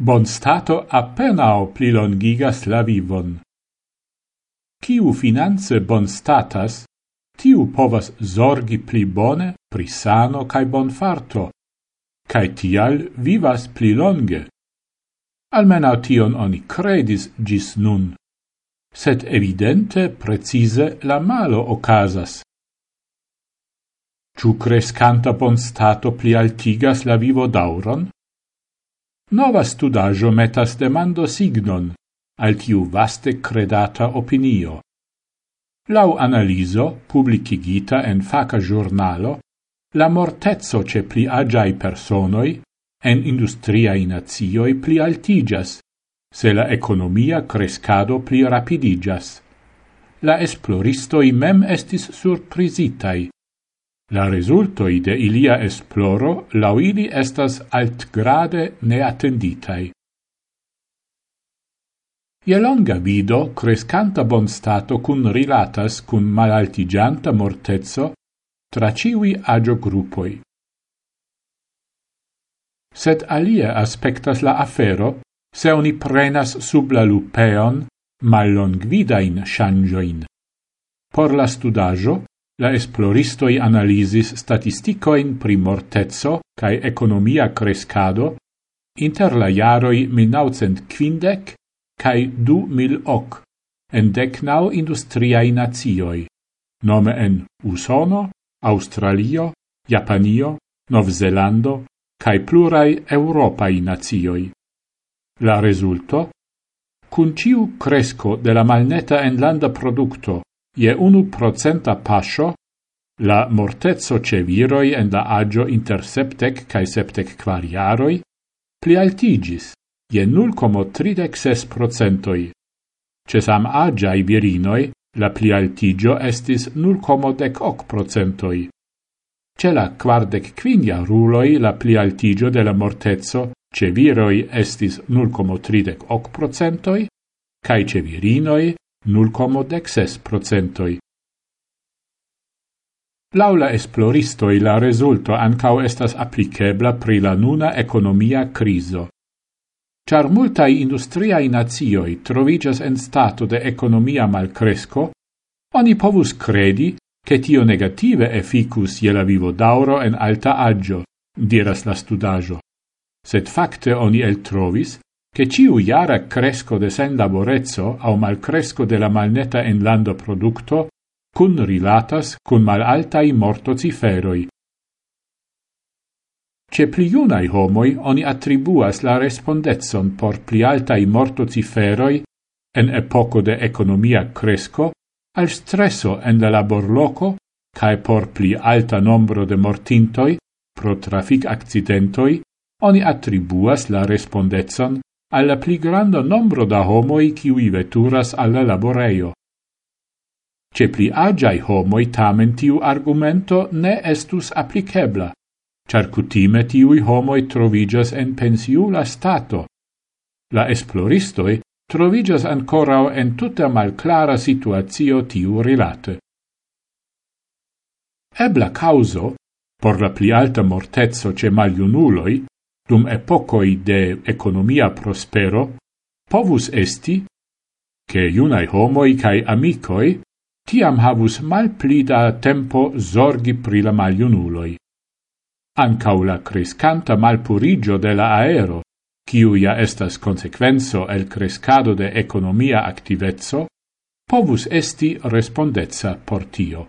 Bon stato appenao plilongigas la vivon. Kiu finance bonstatas, tiu povas zorgi pli bone pri sano cae bonfarto, cae tial vivas pli longe. Almenau tion oni credis gis nun, sed evidente precise la malo ocasas. Ciu crescanta bonstato pli altigas la vivo dauron? Nova studajo metas demando signon al tiu vaste credata opinio. Lau analiso, publicigita en faca giornalo, la mortezzo ce pli agiai personoi en industriai nazioi pli altigas, se la economia crescado pli rapidigas. La esploristoi mem estis surprisitai, La resultoi de ilia esploro lau ili estas altgrade neattenditai. Ie longa vido, crescanta bonstato cun rilatas cun malaltigianta mortezzo tra ciui agio gruppoi. Sed alie aspectas la afero, se oni prenas sub la lupeon mallongvidain shangioin. Por la studajo, La esploristoi analisis statisticoin pri mortezzo cae economia crescado inter la jaroi 1950 cae 2008 en decnau industriae nazioi, nome en Usono, Australio, Japanio, Novzelando cae plurai Europai nazioi. La resulto? Cun ciu cresco de la malneta enlanda producto je unu procenta pascio la mortezzo ce viroi en la agio inter septec cae septec quariaroi pli altigis, je 0,36 procentoi. Ce sam agiai virinoi la pli altigio estis 0,18 procentoi. Ce la quardec quinia ruloi la pli altigio de la mortezzo ce viroi estis 0,38 procentoi, cae ce virinoi nulcomo dexes procentoi. Laula esploristoi la resulto ancao estas applicebla pri la nuna economia criso. Char multai industriai nazioi trovigas en stato de economia malcresco, oni povus credi che tio negative efficus je la vivo dauro en alta agio, diras la studajo. Sed facte oni el trovis che ciu iara cresco de sen laborezzo au malcresco de la malneta enlando producto cun rilatas cun malaltai morto ciferoi. Ce pli iunai homoi oni attribuas la respondetson por pli altai morto ciferoi en epoco de economia cresco al stresso en la laborloco cae por pli alta nombro de mortintoi pro trafic accidentoi, oni attribuas la respondetson alla pli granda nombro da homoi kiui veturas alla laboreio. Ce pli agiai homoi tamen tiu argumento ne estus applicebla, char cutime tiui homoi trovigas en pensiula stato. La esploristoi trovigas ancorao en tuta malclara situatio tiu rilate. Ebla causo, por la pli alta mortezzo ce maliunuloi, dum epocoi de economia prospero, povus esti, che iunai homoi cae amicoi tiam havus mal plida tempo zorgi pri la maliunuloi. Ancau la crescanta malpurigio de la aero, ciu ja estas consequenzo el crescado de economia activezzo, povus esti respondezza por tio.